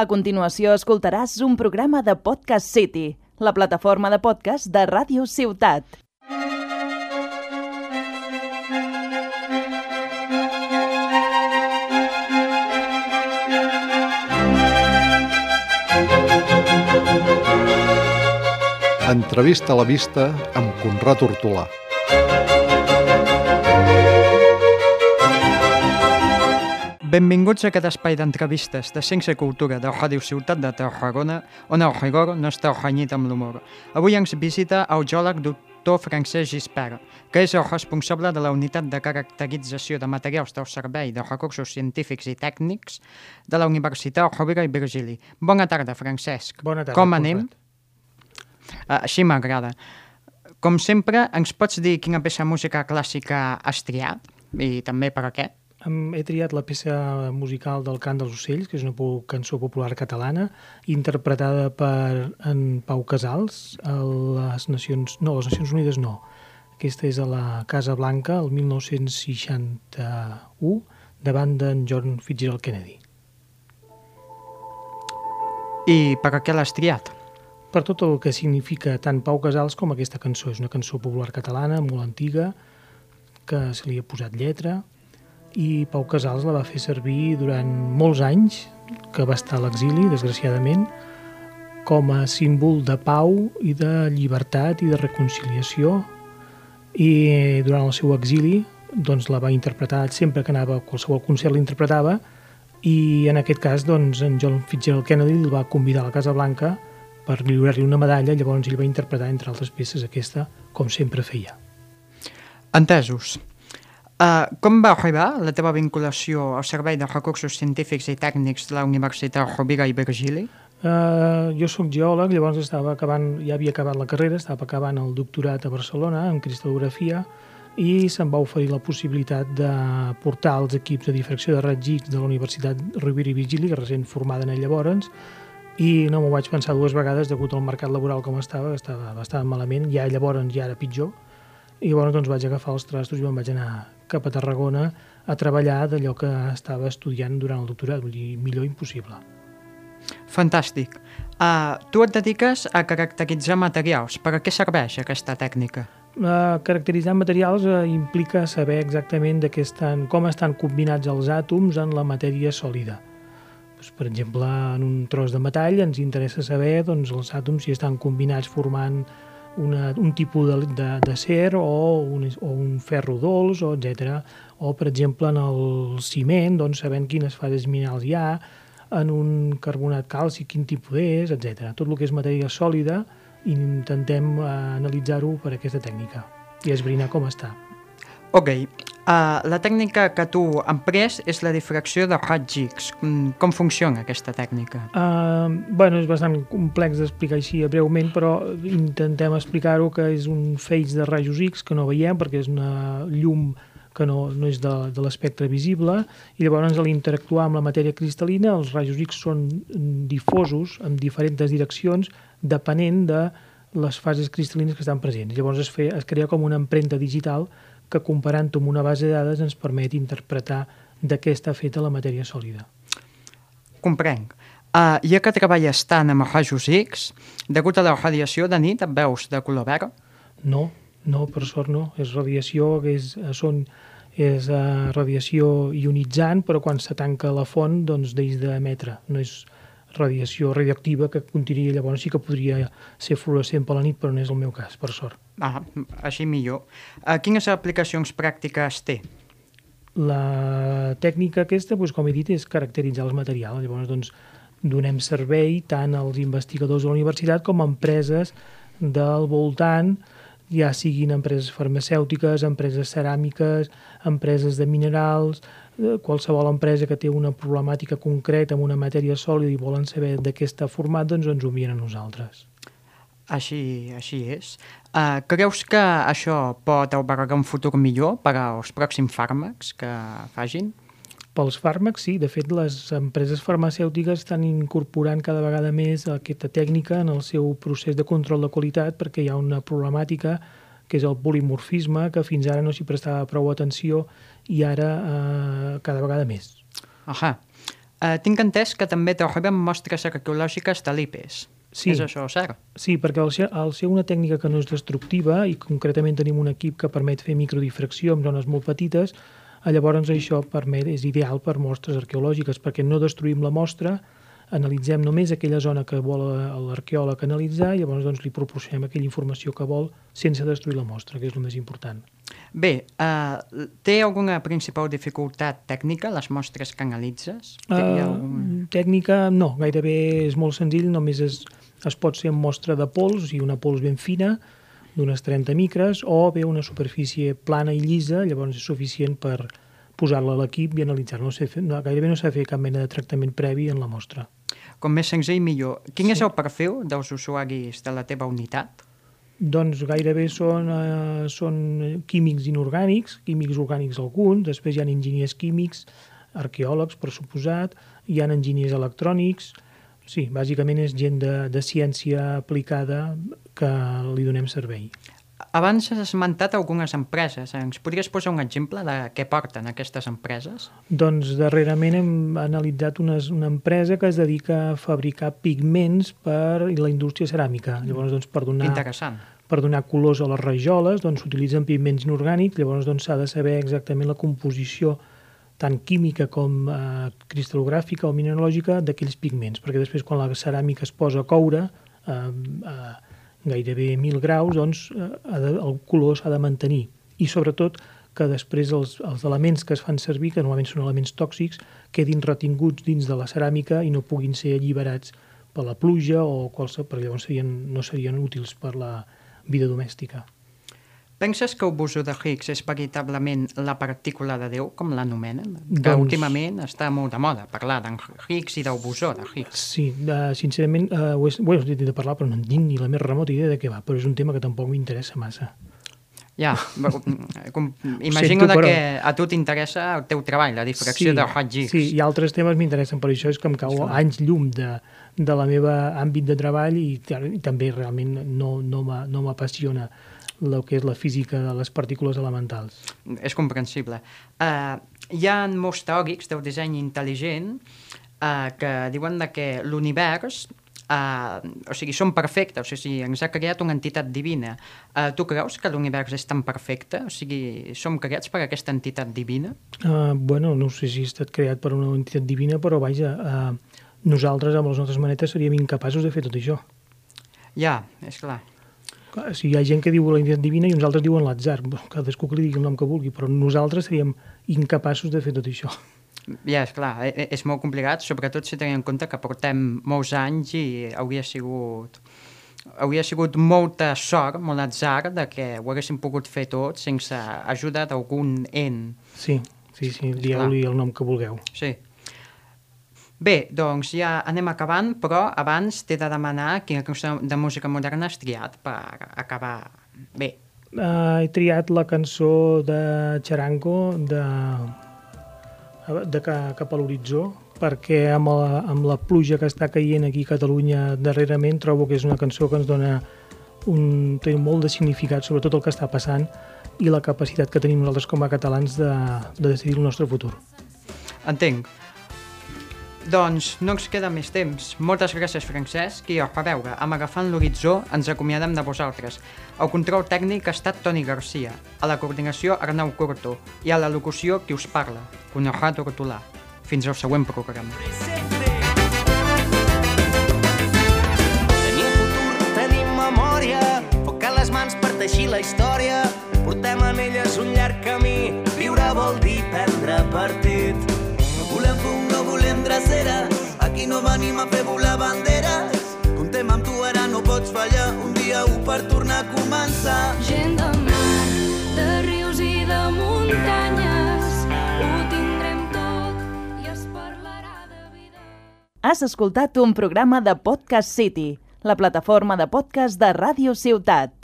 A continuació escoltaràs un programa de Podcast City, la plataforma de podcast de Ràdio Ciutat. Entrevista a la vista amb Conrad Hortolà. Benvinguts a aquest espai d'entrevistes de Ciència i Cultura de Ràdio Ciutat de Tarragona, on el rigor no està renyit amb l'humor. Avui ens visita el geòleg doctor Francesc Gispert, que és el responsable de la unitat de caracterització de materials del Servei de Recursos Científics i Tècnics de la Universitat Rovira i Virgili. Bona tarda, Francesc. Bona tarda, Com anem? Uh, així m'agrada. Com sempre, ens pots dir quina peça música clàssica has triat? I també per a què? He triat la peça musical del Cant dels Ocells, que és una cançó popular catalana, interpretada per en Pau Casals a les Nacions... No, a les Nacions Unides no. Aquesta és a la Casa Blanca, el 1961, davant d'en John Fitzgerald Kennedy. I per què l'has triat? Per tot el que significa tant Pau Casals com aquesta cançó. És una cançó popular catalana, molt antiga, que se li ha posat lletra, i Pau Casals la va fer servir durant molts anys, que va estar a l'exili, desgraciadament, com a símbol de pau i de llibertat i de reconciliació. I durant el seu exili doncs, la va interpretar sempre que anava a qualsevol concert l'interpretava i en aquest cas doncs, en John Fitzgerald Kennedy el va convidar a la Casa Blanca per lliurar-li una medalla, llavors ell va interpretar, entre altres peces, aquesta, com sempre feia. Entesos. Uh, com va arribar la teva vinculació al Servei de Recursos Científics i Tècnics de la Universitat Rovira i Virgili? Uh, jo sóc geòleg, llavors estava acabant, ja havia acabat la carrera, estava acabant el doctorat a Barcelona en cristal·lografia i se'm va oferir la possibilitat de portar els equips de difracció de raigs X de la Universitat Rovira i Virgili, que recent formada en ell llavors, i no m'ho vaig pensar dues vegades degut al mercat laboral com estava, estava bastant malament, ja llavors ja era pitjor, i llavors doncs, vaig agafar els trastos i me'n vaig anar cap a Tarragona a treballar d'allò que estava estudiant durant el doctorat, vull dir, millor impossible. Fantàstic. Uh, tu et dediques a caracteritzar materials. Per a què serveix aquesta tècnica? Uh, caracteritzar materials uh, implica saber exactament de què estan, com estan combinats els àtoms en la matèria sòlida. Pues, per exemple, en un tros de metall ens interessa saber doncs, els àtoms si estan combinats formant una, un tipus de, de, de ser o un, o un ferro dolç, o etc. O, per exemple, en el ciment, doncs, sabent quines fases minerals hi ha, en un carbonat càlcic, quin tipus és, etc. Tot el que és matèria sòlida intentem eh, analitzar-ho per aquesta tècnica i esbrinar com està. Ok, uh, la tècnica que tu empres és la difracció de raigs X. Mm, Com funciona aquesta tècnica? Uh, bueno, és bastant complex d'explicar així breument, però intentem explicar-ho que és un feix de rajos X que no veiem perquè és una llum que no, no és de, de l'espectre visible i llavors a l'interactuar amb la matèria cristal·lina els rajos X són difosos en diferents direccions depenent de les fases cristal·lines que estan presents. Llavors es, fe, es crea com una empremta digital que comparant-ho amb una base de dades ens permet interpretar de què està feta la matèria sòlida. Comprenc. Uh, ja que treballes tant amb rajos X, degut a la radiació de nit et veus de color verd? No, no, per sort no. És radiació, que és, són, és uh, radiació ionitzant, però quan se tanca la font, doncs deix d'emetre. No és radiació radioactiva que continuaria llavors sí que podria ser fluorescent per la nit, però no és el meu cas, per sort. Ah, així millor. Uh, quines aplicacions pràctiques té? La tècnica aquesta, doncs, com he dit, és caracteritzar els materials. Llavors, doncs, donem servei tant als investigadors de la universitat com a empreses del voltant, ja siguin empreses farmacèutiques, empreses ceràmiques, empreses de minerals, eh, qualsevol empresa que té una problemàtica concreta amb una matèria sòlida i volen saber està format, doncs ens ho envien a nosaltres. Així, així és. Uh, creus que això pot albergar un futur millor per als pròxims fàrmacs que facin? Pels fàrmacs, sí. De fet, les empreses farmacèutiques estan incorporant cada vegada més aquesta tècnica en el seu procés de control de qualitat perquè hi ha una problemàtica que és el polimorfisme, que fins ara no s'hi prestava prou atenció i ara eh, cada vegada més. Ahà. Uh, tinc entès que també t'arriben mostres arqueològiques de l'IPES. Sí. És això, cert? Sí, perquè al ser, al ser una tècnica que no és destructiva i concretament tenim un equip que permet fer microdifracció en zones molt petites, eh, llavors això permet, és ideal per mostres arqueològiques perquè no destruïm la mostra, analitzem només aquella zona que vol eh, l'arqueòleg analitzar i llavors doncs, li proporcionem aquella informació que vol sense destruir la mostra, que és el més important. Bé, uh, té alguna principal dificultat tècnica les mostres que analitzes? Uh, algun... Tècnica, no, gairebé és molt senzill, només és, es pot ser amb mostra de pols, sigui, una pols ben fina, d'unes 30 micres, o bé una superfície plana i llisa, llavors és suficient per posar-la a l'equip i analitzar-la. No sé no, gairebé no s'ha de fer cap mena de tractament previ en la mostra. Com més senzill, millor. Quin Sí. és el perfil dels usuaris de la teva unitat? Doncs gairebé són, eh, són químics inorgànics, químics orgànics alguns, després hi ha enginyers químics, arqueòlegs, per suposat, hi ha enginyers electrònics, sí, bàsicament és gent de, de ciència aplicada que li donem servei. Abans has esmentat algunes empreses. Ens podries posar un exemple de què porten aquestes empreses? Doncs darrerament hem analitzat unes, una empresa que es dedica a fabricar pigments per la indústria ceràmica. Llavors, doncs, per donar, Interessant. per donar colors a les rajoles doncs, s'utilitzen pigments inorgànics, llavors doncs, s'ha de saber exactament la composició tant química com eh, cristal·logràfica o mineralògica d'aquells pigments, perquè després quan la ceràmica es posa a coure eh, a gairebé 1.000 graus, doncs eh, de, el color s'ha de mantenir. I sobretot que després els, els elements que es fan servir, que normalment són elements tòxics, quedin retinguts dins de la ceràmica i no puguin ser alliberats per la pluja o qualsevol, perquè llavors serien, no serien útils per la vida domèstica. Penses que el bosó de Higgs és veritablement la partícula de Déu, com l'anomenen? Que Doncs- últimament està molt de moda parlar d'en Higgs i bosó de Higgs. Sí, uh, sincerament, uh, ho, he, ho he sentit de parlar, però no en tinc ni la més remota idea de què va, però és un tema que tampoc m'interessa massa. Ja, com, imagino sento, però- que a tu t'interessa el teu treball, la difracció de Higgs. Sí, i altres temes m'interessen, per això és que em cau Esclar. anys llum de, de la meva àmbit de treball i, i també realment no, no m'a- no m'apassiona el que és la física de les partícules elementals. És comprensible. Uh, hi ha molts teòrics del disseny intel·ligent uh, que diuen que l'univers uh, o sigui, són perfectes, o sigui, ens ha creat una entitat divina. Uh, tu creus que l'univers és tan perfecte? O sigui, som creats per aquesta entitat divina? Uh, bueno, no sé si ha estat creat per una entitat divina, però vaja, uh, nosaltres amb les nostres manetes seríem incapaços de fer tot això. Ja, és clar. Clar, Si hi ha gent que diu la entitat divina i uns altres diuen l'atzar, cadascú que li digui el nom que vulgui, però nosaltres seríem incapaços de fer tot això. Ja, és clar, e- e- és molt complicat, sobretot si tenim en compte que portem molts anys i hauria sigut hauria sigut molta sort, molt atzar, de que ho haguéssim pogut fer tot sense ajuda d'algun en. Sí, sí, sí, dieu-li el nom que vulgueu. Sí. Bé, doncs ja anem acabant, però abans t'he de demanar quina cançó de música moderna has triat per acabar bé. Uh, he triat la cançó de Charango de, de ca, cap a l'horitzó perquè amb la, amb la pluja que està caient aquí a Catalunya darrerament trobo que és una cançó que ens dona un, té molt de significat sobre tot el que està passant i la capacitat que tenim nosaltres com a catalans de, de decidir el nostre futur. Entenc. Doncs no ens queda més temps. Moltes gràcies, Francesc, i a veure, amb agafant l'horitzó ens acomiadem de vosaltres. El control tècnic ha estat Toni Garcia, a la coordinació Arnau Corto i a la locució qui us parla, Conrad Hortolà. Fins al següent programa. Tenim no pots fallar, un dia u per tornar a començar. Gent de mar, de rius i de muntanyes, ho tindrem tot i es parlarà de vida. Has escoltat un programa de Podcast City, la plataforma de podcast de Ràdio Ciutat.